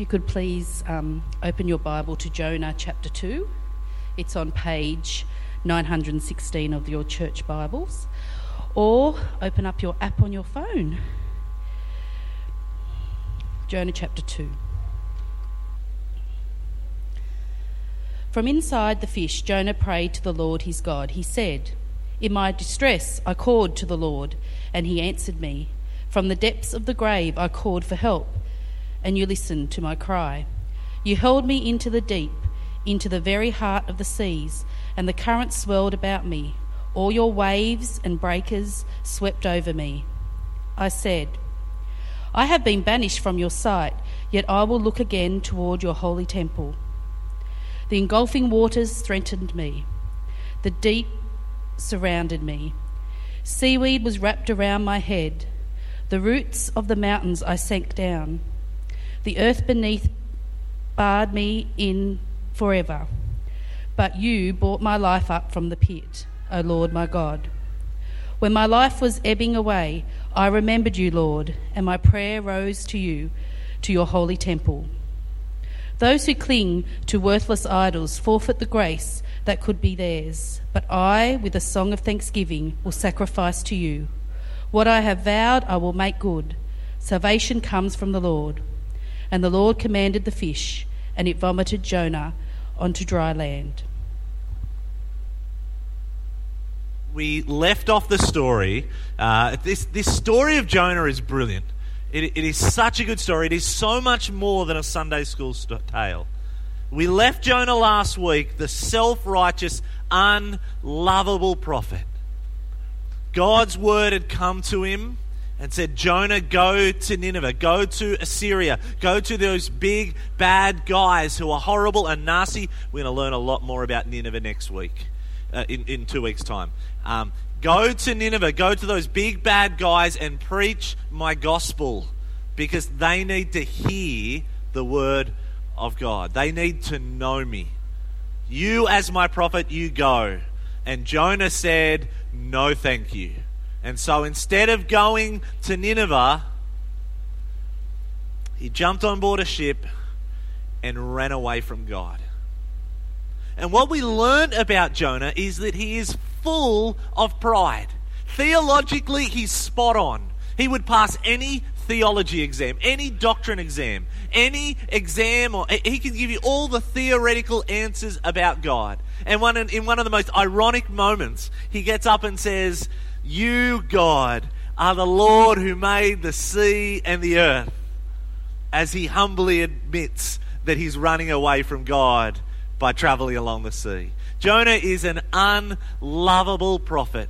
You could please um, open your Bible to Jonah chapter 2. It's on page 916 of your church Bibles. Or open up your app on your phone. Jonah chapter 2. From inside the fish, Jonah prayed to the Lord his God. He said, In my distress, I called to the Lord, and he answered me. From the depths of the grave, I called for help, and you listened to my cry. You hurled me into the deep, into the very heart of the seas, and the current swirled about me. All your waves and breakers swept over me. I said, I have been banished from your sight, yet I will look again toward your holy temple. The engulfing waters threatened me, the deep surrounded me. Seaweed was wrapped around my head. The roots of the mountains I sank down. The earth beneath barred me in forever. But you brought my life up from the pit, O Lord my God. When my life was ebbing away, I remembered you, Lord, and my prayer rose to you, to your holy temple. Those who cling to worthless idols forfeit the grace that could be theirs, but I, with a song of thanksgiving, will sacrifice to you. What I have vowed, I will make good. Salvation comes from the Lord. And the Lord commanded the fish, and it vomited Jonah onto dry land. We left off the story. Uh, this, this story of Jonah is brilliant. It, it is such a good story. It is so much more than a Sunday school st- tale. We left Jonah last week, the self righteous, unlovable prophet. God's word had come to him and said, Jonah, go to Nineveh, go to Assyria, go to those big, bad guys who are horrible and nasty. We're going to learn a lot more about Nineveh next week, uh, in, in two weeks' time. Um, Go to Nineveh, go to those big bad guys and preach my gospel because they need to hear the word of God. They need to know me. You, as my prophet, you go. And Jonah said, No, thank you. And so instead of going to Nineveh, he jumped on board a ship and ran away from God. And what we learned about Jonah is that he is full of pride. Theologically, he's spot on. He would pass any theology exam, any doctrine exam, any exam, or he can give you all the theoretical answers about God. And one in one of the most ironic moments, he gets up and says, "You, God, are the Lord who made the sea and the earth." As he humbly admits that he's running away from God by traveling along the sea. Jonah is an unlovable prophet.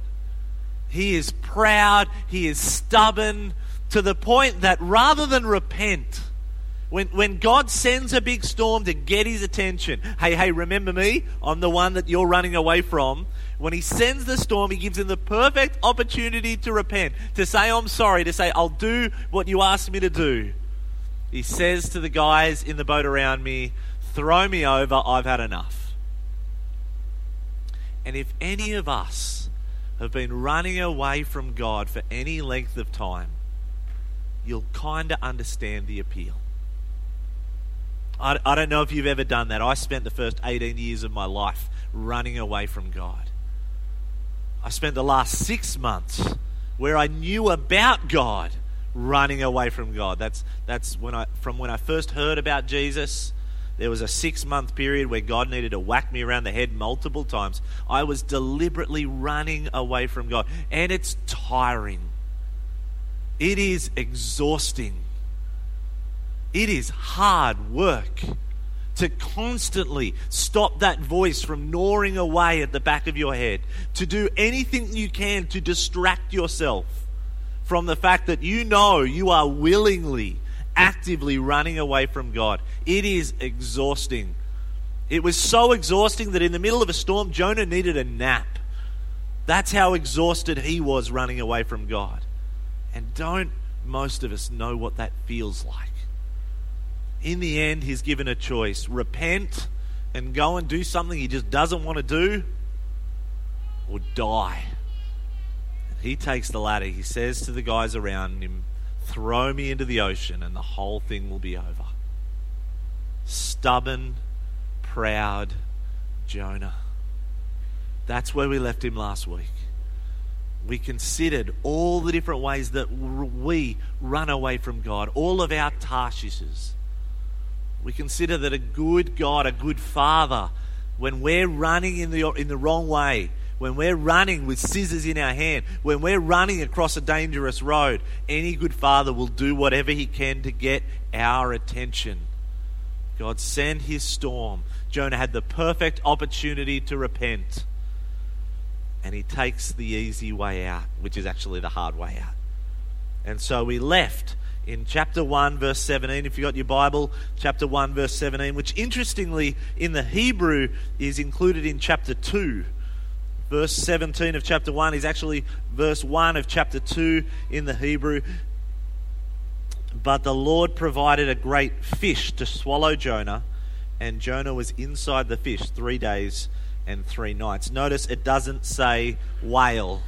He is proud, he is stubborn, to the point that rather than repent, when, when God sends a big storm to get his attention, hey, hey, remember me? I'm the one that you're running away from. When he sends the storm, he gives him the perfect opportunity to repent, to say, I'm sorry, to say, I'll do what you asked me to do. He says to the guys in the boat around me, Throw me over, I've had enough. And if any of us have been running away from God for any length of time, you'll kind of understand the appeal. I, I don't know if you've ever done that. I spent the first 18 years of my life running away from God. I spent the last six months where I knew about God running away from God. That's, that's when I, from when I first heard about Jesus there was a six month period where God needed to whack me around the head multiple times. I was deliberately running away from God. And it's tiring, it is exhausting, it is hard work to constantly stop that voice from gnawing away at the back of your head, to do anything you can to distract yourself from the fact that you know you are willingly actively running away from God. It is exhausting. It was so exhausting that in the middle of a storm, Jonah needed a nap. That's how exhausted he was running away from God. And don't most of us know what that feels like? In the end, he's given a choice repent and go and do something he just doesn't want to do, or die. He takes the latter. He says to the guys around him, Throw me into the ocean and the whole thing will be over. stubborn, proud Jonah. That's where we left him last week. We considered all the different ways that we run away from God, all of our Tarshishes. We consider that a good God, a good Father, when we're running in the, in the wrong way, when we're running with scissors in our hand, when we're running across a dangerous road, any good father will do whatever he can to get our attention. God sent his storm. Jonah had the perfect opportunity to repent. And he takes the easy way out, which is actually the hard way out. And so we left in chapter 1, verse 17. If you got your Bible, chapter 1, verse 17, which interestingly in the Hebrew is included in chapter 2 verse 17 of chapter 1 is actually verse 1 of chapter 2 in the Hebrew. But the Lord provided a great fish to swallow Jonah, and Jonah was inside the fish three days and three nights. Notice it doesn't say whale.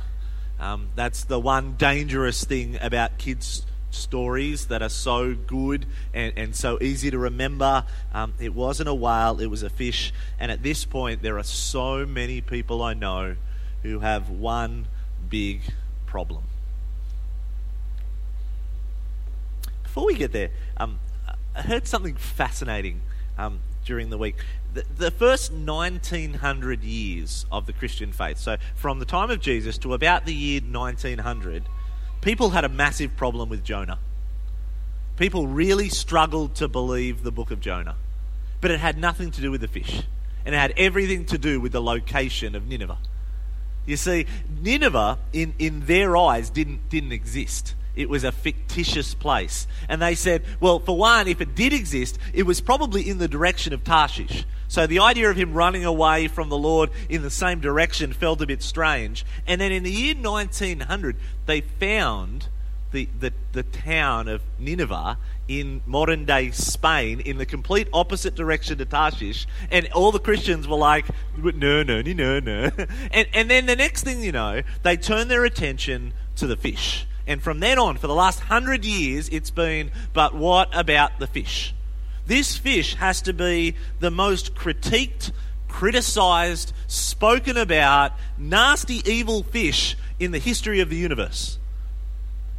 Um, that's the one dangerous thing about kids' stories that are so good and, and so easy to remember. Um, it wasn't a whale, it was a fish. And at this point, there are so many people I know who have one big problem. Before we get there, um, I heard something fascinating um, during the week. The, the, first 1900 years of the Christian faith, so from the time of Jesus to about the year 1900, people had a massive problem with Jonah. People really struggled to believe the book of Jonah. But it had nothing to do with the fish, and it had everything to do with the location of Nineveh. You see, Nineveh, in, in their eyes, didn't, didn't exist. It was a fictitious place. And they said, well, for one, if it did exist, it was probably in the direction of Tarshish. So the idea of him running away from the Lord in the same direction felt a bit strange. And then in the year 1900, they found the, the, the town of Nineveh in modern day Spain in the complete opposite direction to Tarshish. And all the Christians were like, no, no, no, no. And, and then the next thing you know, they turn their attention to the fish. And from then on, for the last hundred years, it's been, but what about the fish? This fish has to be the most critiqued, criticized, spoken about, nasty, evil fish in the history of the universe.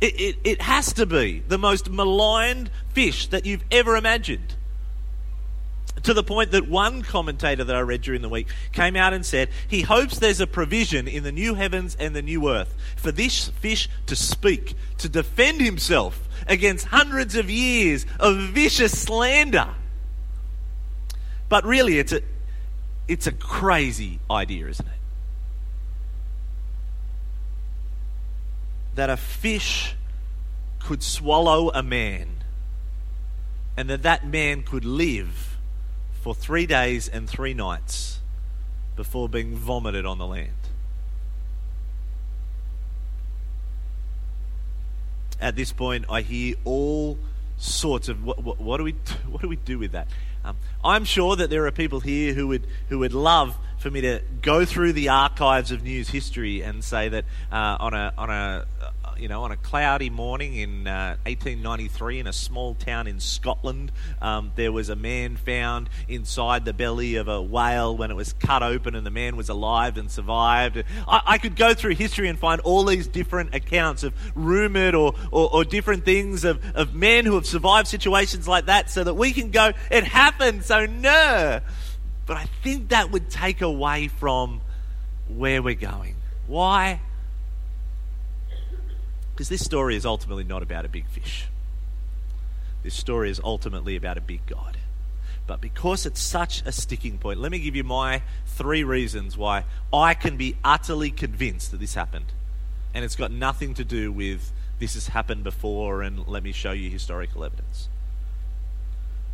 It, it, it has to be the most maligned fish that you've ever imagined. To the point that one commentator that I read during the week came out and said he hopes there's a provision in the new heavens and the new earth for this fish to speak, to defend himself against hundreds of years of vicious slander. But really, it's a, it's a crazy idea, isn't it? That a fish could swallow a man and that that man could live for three days and three nights before being vomited on the land. at this point, I hear all sorts of what, what, what do we what do we do with that? Um, I'm sure that there are people here who would who would love for me to go through the archives of news history and say that uh, on a on a you know, on a cloudy morning in uh, 1893 in a small town in Scotland, um, there was a man found inside the belly of a whale when it was cut open, and the man was alive and survived. I, I could go through history and find all these different accounts of rumored or, or, or different things of, of men who have survived situations like that so that we can go, it happened, so no. But I think that would take away from where we're going. Why? Because this story is ultimately not about a big fish. This story is ultimately about a big God. But because it's such a sticking point, let me give you my three reasons why I can be utterly convinced that this happened. And it's got nothing to do with this has happened before and let me show you historical evidence.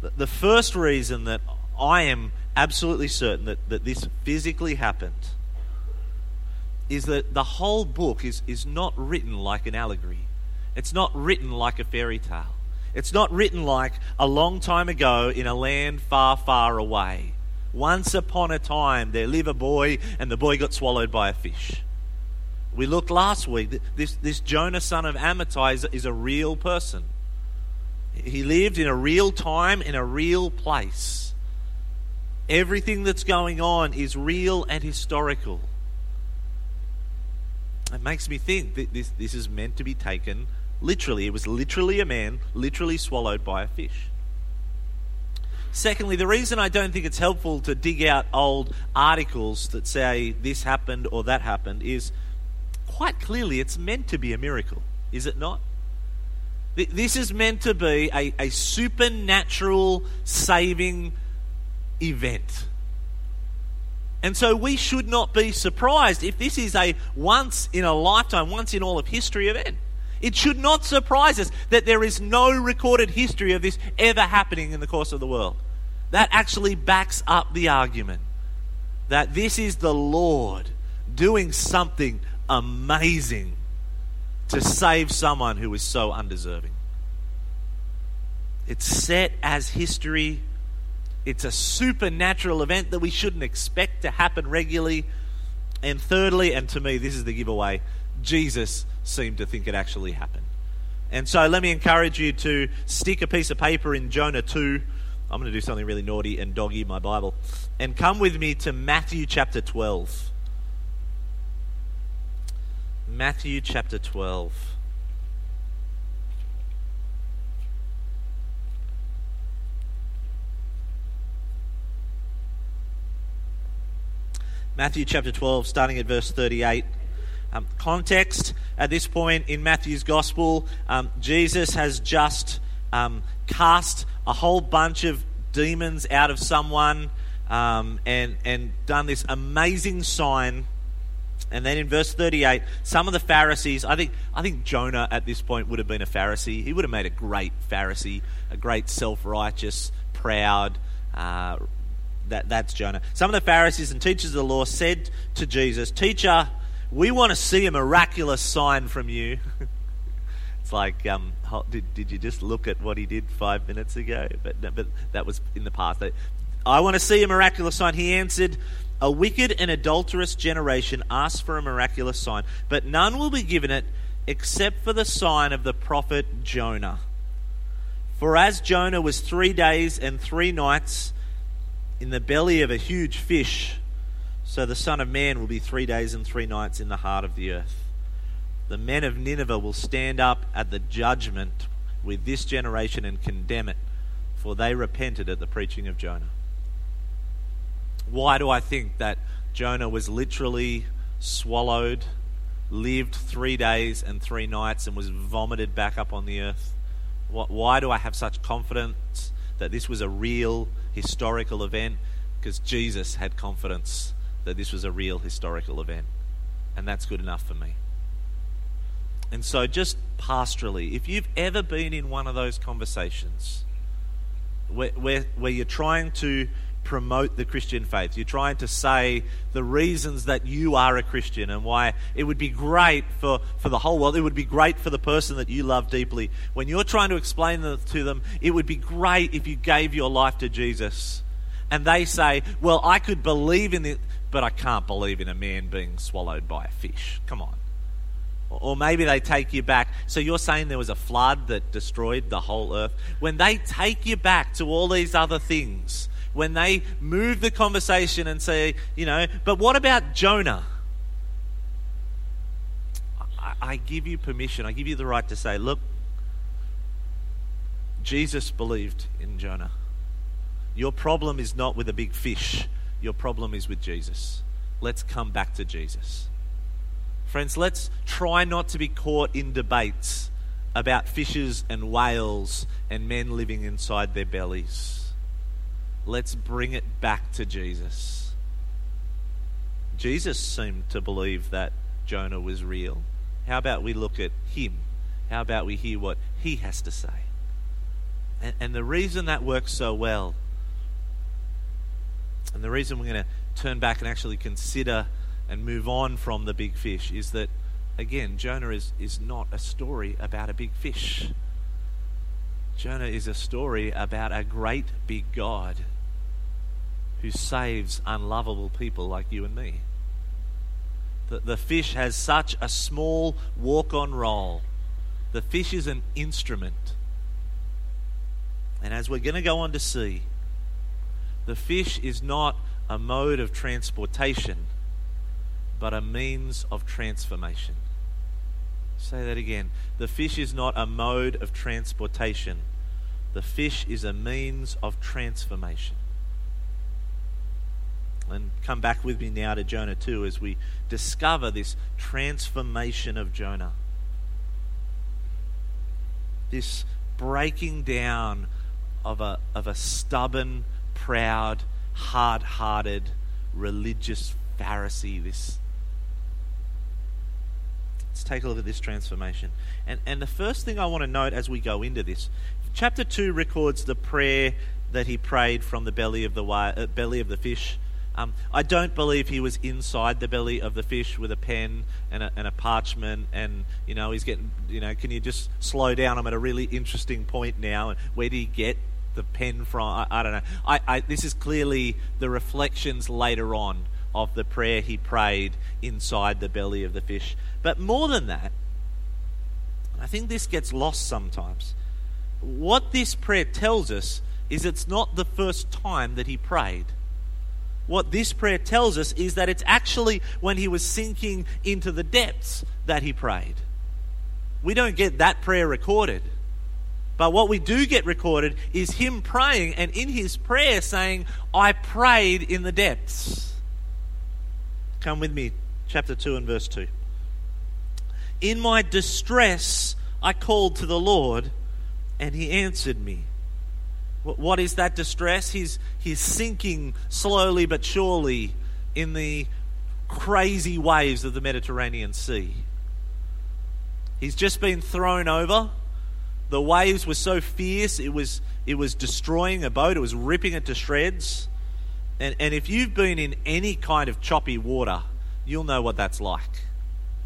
The first reason that I am absolutely certain that, that this physically happened is that the whole book is, is not written like an allegory. It's not written like a fairy tale. It's not written like a long time ago in a land far, far away. Once upon a time, there lived a boy, and the boy got swallowed by a fish. We looked last week. This, this Jonah, son of Amittai, is, is a real person. He lived in a real time, in a real place. Everything that's going on is real and historical. It makes me think that this, this is meant to be taken literally. It was literally a man, literally swallowed by a fish. Secondly, the reason I don't think it's helpful to dig out old articles that say this happened or that happened is quite clearly it's meant to be a miracle, is it not? This is meant to be a, a supernatural saving event. And so we should not be surprised if this is a once in a lifetime, once in all of history event. It should not surprise us that there is no recorded history of this ever happening in the course of the world. That actually backs up the argument that this is the Lord doing something amazing to save someone who is so undeserving. It's set as history. It's a supernatural event that we shouldn't expect to happen regularly. And thirdly, and to me, this is the giveaway Jesus seemed to think it actually happened. And so let me encourage you to stick a piece of paper in Jonah 2. I'm going to do something really naughty and doggy my Bible. And come with me to Matthew chapter 12. Matthew chapter 12. Matthew chapter 12, starting at verse 38. Um, context at this point in Matthew's gospel, um, Jesus has just um, cast a whole bunch of demons out of someone um, and, and done this amazing sign. And then in verse 38, some of the Pharisees, I think, I think Jonah at this point would have been a Pharisee. He would have made a great Pharisee, a great self righteous, proud, uh, that, that's Jonah. Some of the Pharisees and teachers of the law said to Jesus, Teacher, we want to see a miraculous sign from you. it's like, um, did, did you just look at what he did five minutes ago? But, but that was in the past. I want to see a miraculous sign. He answered, A wicked and adulterous generation asks for a miraculous sign, but none will be given it except for the sign of the prophet Jonah. For as Jonah was three days and three nights in the belly of a huge fish, so the Son of Man will be three days and three nights in the heart of the earth. The men of Nineveh will stand up at the judgment with this generation and condemn it, for they repented at the preaching of Jonah. Why do I think that Jonah was literally swallowed, lived three days and three nights, and was vomited back up on the earth? Why do I have such confidence that this was a real historical event? Because Jesus had confidence that this was a real historical event. And that's good enough for me. And so, just pastorally, if you've ever been in one of those conversations where, where, where you're trying to promote the Christian faith, you're trying to say the reasons that you are a Christian and why it would be great for, for the whole world, it would be great for the person that you love deeply. When you're trying to explain to them, it would be great if you gave your life to Jesus. And they say, Well, I could believe in it, but I can't believe in a man being swallowed by a fish. Come on. Or maybe they take you back. So you're saying there was a flood that destroyed the whole earth? When they take you back to all these other things, when they move the conversation and say, you know, but what about Jonah? I, I give you permission, I give you the right to say, look, Jesus believed in Jonah. Your problem is not with a big fish your problem is with Jesus. Let's come back to Jesus. Friends, let's try not to be caught in debates about fishes and whales and men living inside their bellies. Let's bring it back to Jesus. Jesus seemed to believe that Jonah was real. How about we look at him? How about we hear what he has to say? And, and the reason that works so well and the reason we're going to turn back and actually consider and move on from the big fish is that, again, Jonah is, is not a story about a big fish. Jonah is a story about a great big God who saves unlovable people like you and me. The, the fish has such a small walk on role. The fish is an instrument. And as we're going to go on to see, The fish is not a mode of transportation, but a means of transformation. Say that again. The fish is not a mode of transportation, the fish is a means of transformation. And come back with me now to Jonah 2 as we discover this transformation of Jonah. This breaking down of a, of a stubborn, proud, hard hearted, religious Pharisee. This. Let's take a look at this transformation. And, and the first thing I want to note as we go into this chapter 2 records the prayer that he prayed from the belly of the, uh, belly of the fish um, I don't believe he was inside the belly of the fish with a pen and a, and a parchment, and you know he's getting. You know, can you just slow down? I'm at a really interesting point now. And where did he get the pen from? I, I don't know. I, I, this is clearly the reflections later on of the prayer he prayed inside the belly of the fish. But more than that, I think this gets lost sometimes. What this prayer tells us is it's not the first time that he prayed what this prayer tells us is that it's actually when he was sinking into the depths that he prayed. We don't get that prayer recorded. But what we do get recorded is him praying and in his prayer saying, I prayed in the depths. Come with me, chapter 2 and verse 2. In my distress, I called to the Lord, and he answered me. What is that distress? He's, he's sinking slowly but surely in the crazy waves of the Mediterranean Sea. He's just been thrown over. The waves were so fierce, it was, it was destroying a boat, it was ripping it to shreds. And, and if you've been in any kind of choppy water, you'll know what that's like.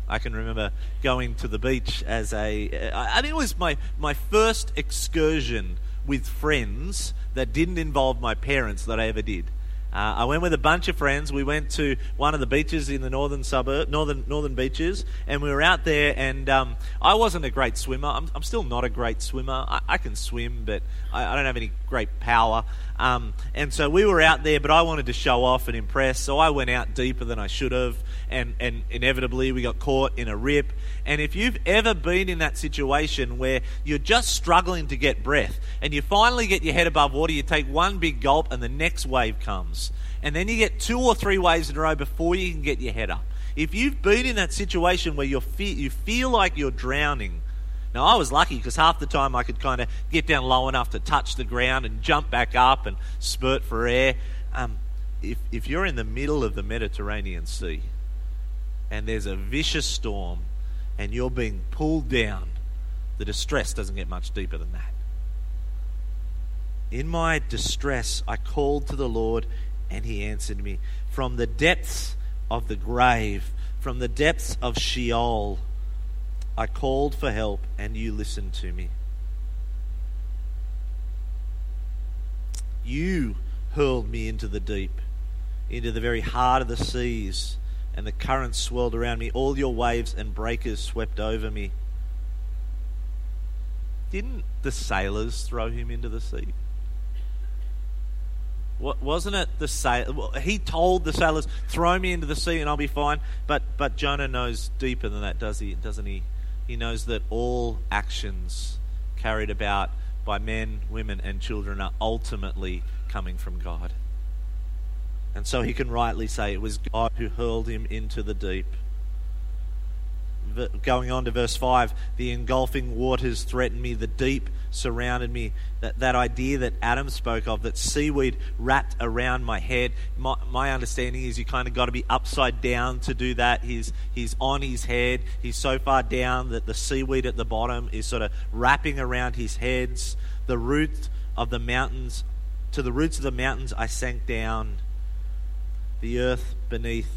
I can remember going to the beach as a, I think it was my, my first excursion with friends that didn't involve my parents that I ever did. Uh, I went with a bunch of friends. We went to one of the beaches in the northern suburb, northern northern beaches, and we were out there. And um, I wasn't a great swimmer. I'm, I'm still not a great swimmer. I, I can swim, but I, I, don't have any great power. Um, and so we were out there, but I wanted to show off and impress. So I went out deeper than I should have, and and inevitably we got caught in a rip. And if you've ever been in that situation where you're just struggling to get breath and you finally get your head above water, you take one big gulp and the next wave comes. And then you get two or three waves in a row before you can get your head up. If you've been in that situation where you fe- you feel like you're drowning, now I was lucky because half the time I could kind of get down low enough to touch the ground and jump back up and spurt for air. Um, if, if you're in the middle of the Mediterranean Sea and there's a vicious storm and you're being pulled down, the distress doesn't get much deeper than that. In my distress, I called to the Lord, and he answered me. From the depths of the grave, from the depths of Sheol, I called for help, and you listened to me. You hurled me into the deep, into the very heart of the seas and the currents swirled around me. All your waves and breakers swept over me. Didn't the sailors throw him into the sea? Wasn't it the sail? He told the sailors, "Throw me into the sea and I'll be fine." But but Jonah knows deeper than that, does he? Doesn't he? He knows that all actions carried about by men, women, and children are ultimately coming from God. And so he can rightly say it was God who hurled him into the deep. Going on to verse 5, the engulfing waters threatened me, the deep surrounded me. That, that idea that Adam spoke of, that seaweed wrapped around my head, my, my understanding is you kind of got to be upside down to do that. He's, he's on his head, he's so far down that the seaweed at the bottom is sort of wrapping around his heads. The root of the mountains, to the roots of the mountains, I sank down the earth beneath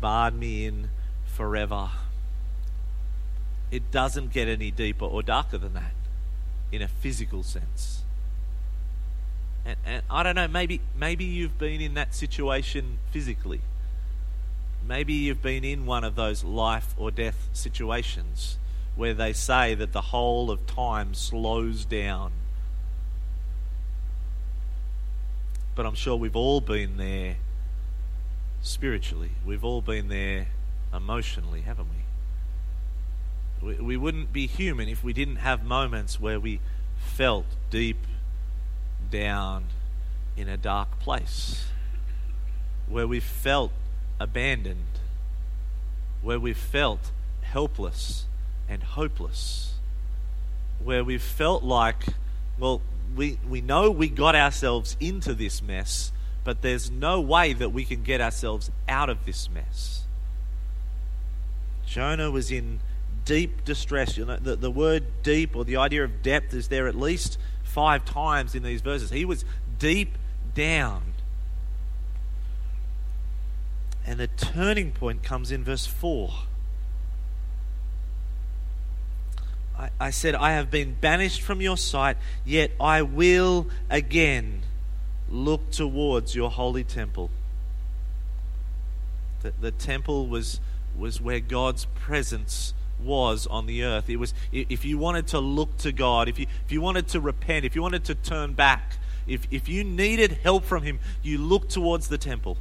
barred me in forever. It doesn't get any deeper or darker than that in a physical sense. And, and I don't know, maybe maybe you've been in that situation physically. Maybe you've been in one of those life or death situations where they say that the whole of time slows down But I'm sure we've all been there spiritually. We've all been there emotionally, haven't we? We? We wouldn't be human if we didn't have moments where we felt deep down in a dark place, where we felt abandoned, where we felt helpless and hopeless, where we felt like, well, we, we know we got ourselves into this mess, but there's no way that we can get ourselves out of this mess. Jonah was in deep distress. You know, the, the word deep or the idea of depth is there at least five times in these verses. He was deep down. And the turning point comes in verse 4. I, I said, I have been banished from your sight, yet I will again look towards your holy temple. The, the temple was, was where God's presence was on the earth. It was if you wanted to look to God, if you if you wanted to repent, if you wanted to turn back, if if you needed help from him, you looked towards the temple.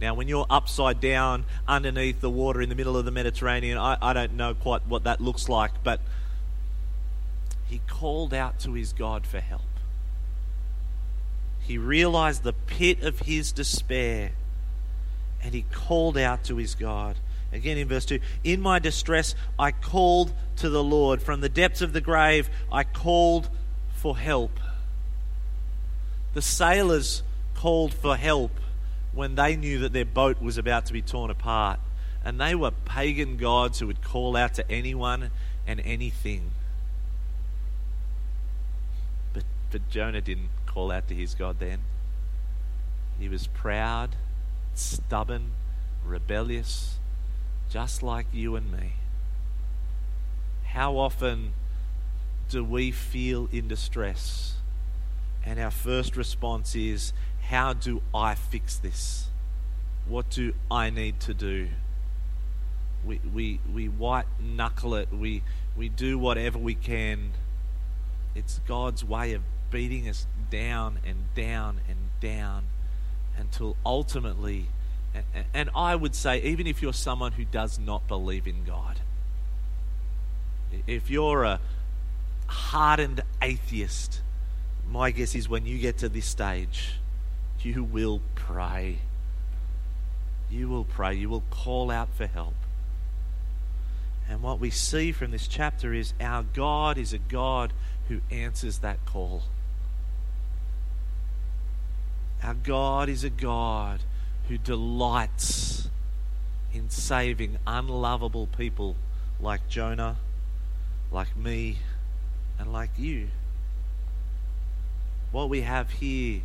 Now, when you're upside down underneath the water in the middle of the Mediterranean, I, I don't know quite what that looks like, but he called out to his God for help. He realized the pit of his despair and he called out to his God. Again in verse 2 In my distress, I called to the Lord. From the depths of the grave, I called for help. The sailors called for help when they knew that their boat was about to be torn apart. And they were pagan gods who would call out to anyone and anything. But, but Jonah didn't call out to his God then. He was proud, stubborn, rebellious, just like you and me. How often do we feel in distress? And our first response is, How do I fix this? What do I need to do? We, we, we white knuckle it, we, we do whatever we can. It's God's way of beating us down and down and down until ultimately, and, I would say, even if you're someone who does not believe in God, if you're a hardened atheist, my guess is when you get to this stage, you will pray. You will pray. You will call out for help. And what we see from this chapter is our God is a God who answers that call. Our God is a God who delights in saving unlovable people like Jonah, like me, and like you. What we have here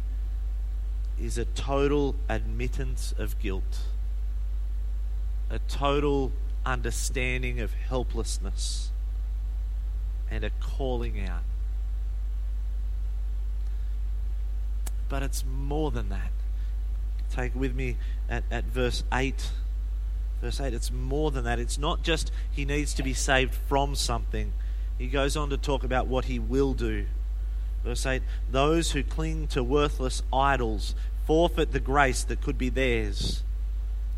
is a total admittance of guilt, a total understanding of helplessness, and a calling out. But it's more than that. Take with me at, at verse 8. Verse 8, it's more than that. It's not just he needs to be saved from something. He goes on to talk about what he will do. Verse 8 Those who cling to worthless idols forfeit the grace that could be theirs.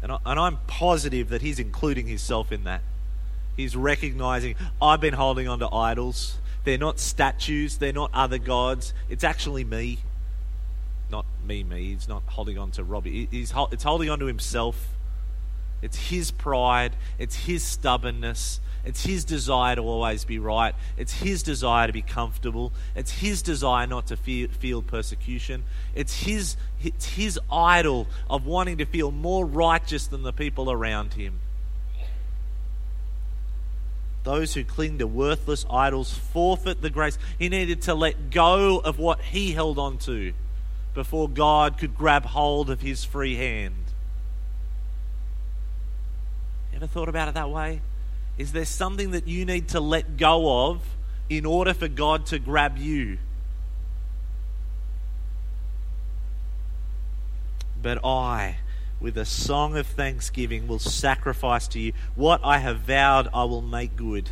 And, I, and I'm positive that he's including himself in that. He's recognizing, I've been holding on to idols. They're not statues, they're not other gods. It's actually me not me, me. He's not holding on to Robbie. He's it's holding on to himself. It's his pride. It's his stubbornness. It's his desire to always be right. It's his desire to be comfortable. It's his desire not to feel, feel persecution. It's his, it's his idol of wanting to feel more righteous than the people around him. Those who cling to worthless idols forfeit the grace. He needed to let go of what he held on to before God could grab hold of his free hand. Ever thought about it that way? Is there something that you need to let go of in order for God to grab you? But I, with a song of thanksgiving, will sacrifice to you. What I have vowed, I will make good.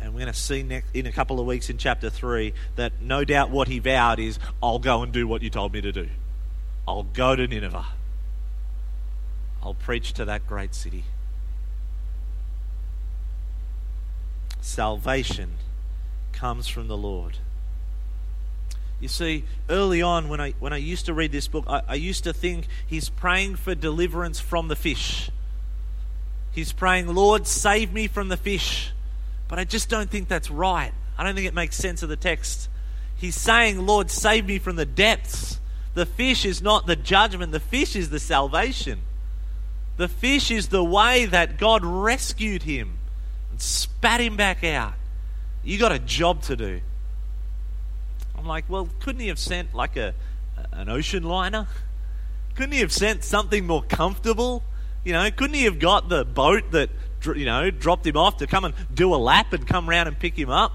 And we're going to see next, in a couple of weeks in chapter 3 that no doubt what he vowed is, I'll go and do what you told me to do. I'll go to Nineveh. I'll preach to that great city. Salvation comes from the Lord. You see, early on when I, when I used to read this book, I, I used to think he's praying for deliverance from the fish. He's praying, Lord, save me from the fish. But I just don't think that's right. I don't think it makes sense of the text. He's saying, Lord, save me from the depths. The fish is not the judgment, the fish is the salvation. The fish is the way that God rescued him and spat him back out. You got a job to do. I'm like, well, couldn't he have sent like a an ocean liner? Couldn't he have sent something more comfortable? You know, couldn't he have got the boat that you know dropped him off to come and do a lap and come round and pick him up?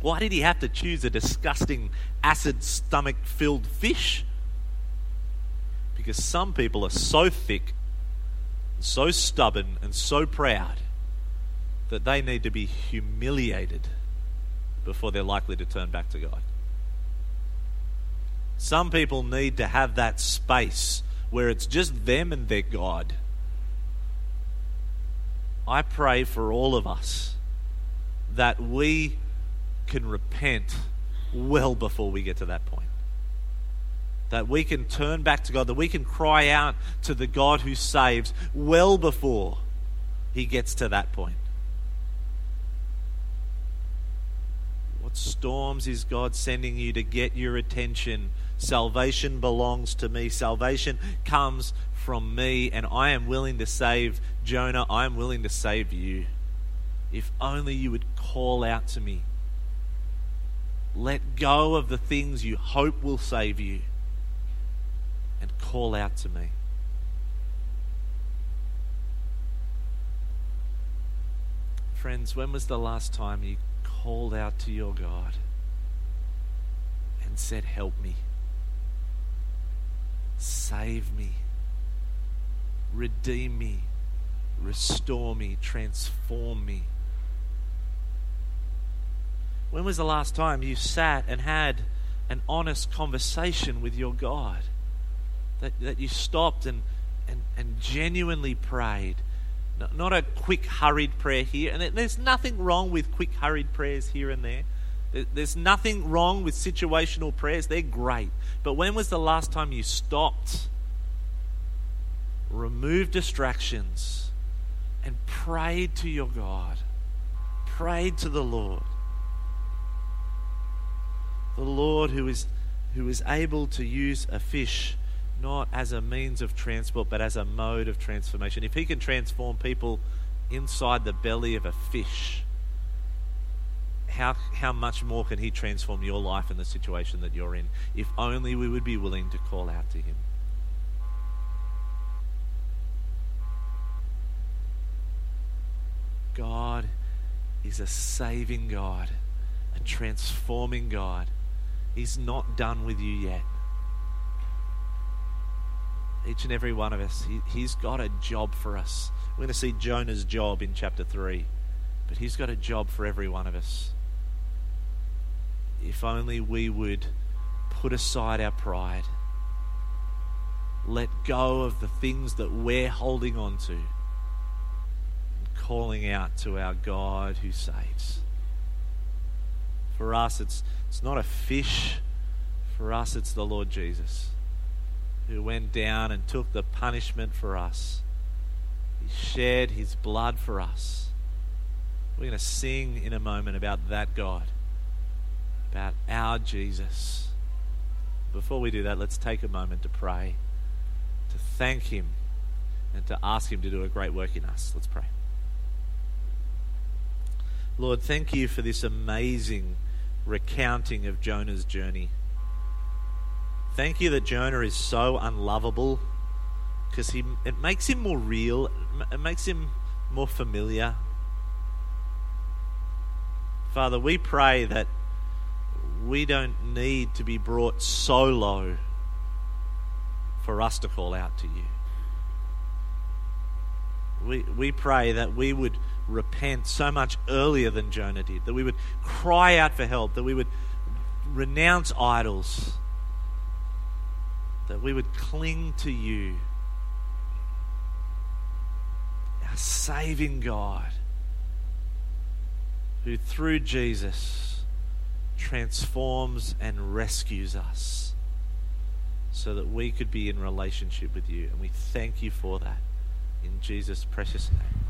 Why did he have to choose a disgusting acid stomach filled fish? Because some people are so thick, and so stubborn, and so proud that they need to be humiliated before they're likely to turn back to God. Some people need to have that space where it's just them and their God. I pray for all of us that we can repent well before we get to that point. That we can turn back to God, that we can cry out to the God who saves well before he gets to that point. What storms is God sending you to get your attention? Salvation belongs to me. Salvation comes from me, and I am willing to save Jonah. I am willing to save you. If only you would call out to me. Let go of the things you hope will save you and call out to me. Friends, when was the last time you called out to your God and said, Help me, save me, redeem me, restore me, transform me? When was the last time you sat and had an honest conversation with your God? That, that you stopped and, and, and genuinely prayed? Not a quick, hurried prayer here. And there's nothing wrong with quick, hurried prayers here and there. There's nothing wrong with situational prayers. They're great. But when was the last time you stopped, removed distractions, and prayed to your God? Prayed to the Lord the Lord who is, who is able to use a fish not as a means of transport, but as a mode of transformation. If He can transform people inside the belly of a fish, how, how much more can He transform your life and the situation that you're in? If only we would be willing to call out to Him. God is a saving God, a transforming God. He's not done with you yet. Each and every one of us, he, He's got a job for us. We're going to see Jonah's job in chapter 3, but He's got a job for every one of us. If only we would put aside our pride, let go of the things that we're holding on to, and calling out to our God who saves. For us, it's, it's not a fish. For us, it's the Lord Jesus who went down and took the punishment for us. He shed his blood for us. We're going to sing in a moment about that God, about our Jesus. Before we do that, let's take a moment to pray, to thank him, and to ask him to do a great work in us. Let's pray. Lord, thank you for this amazing recounting of Jonah's journey. Thank you that Jonah is so unlovable because he it makes him more real, it makes him more familiar. Father, we pray that we don't need to be brought so low for us to call out to you. We, we pray that we would repent so much earlier than Jonah did, that we would cry out for help, that we would renounce idols, that we would cling to you, our saving God, who through Jesus transforms and rescues us so that we could be in relationship with you. And we thank you for that in Jesus' precious name.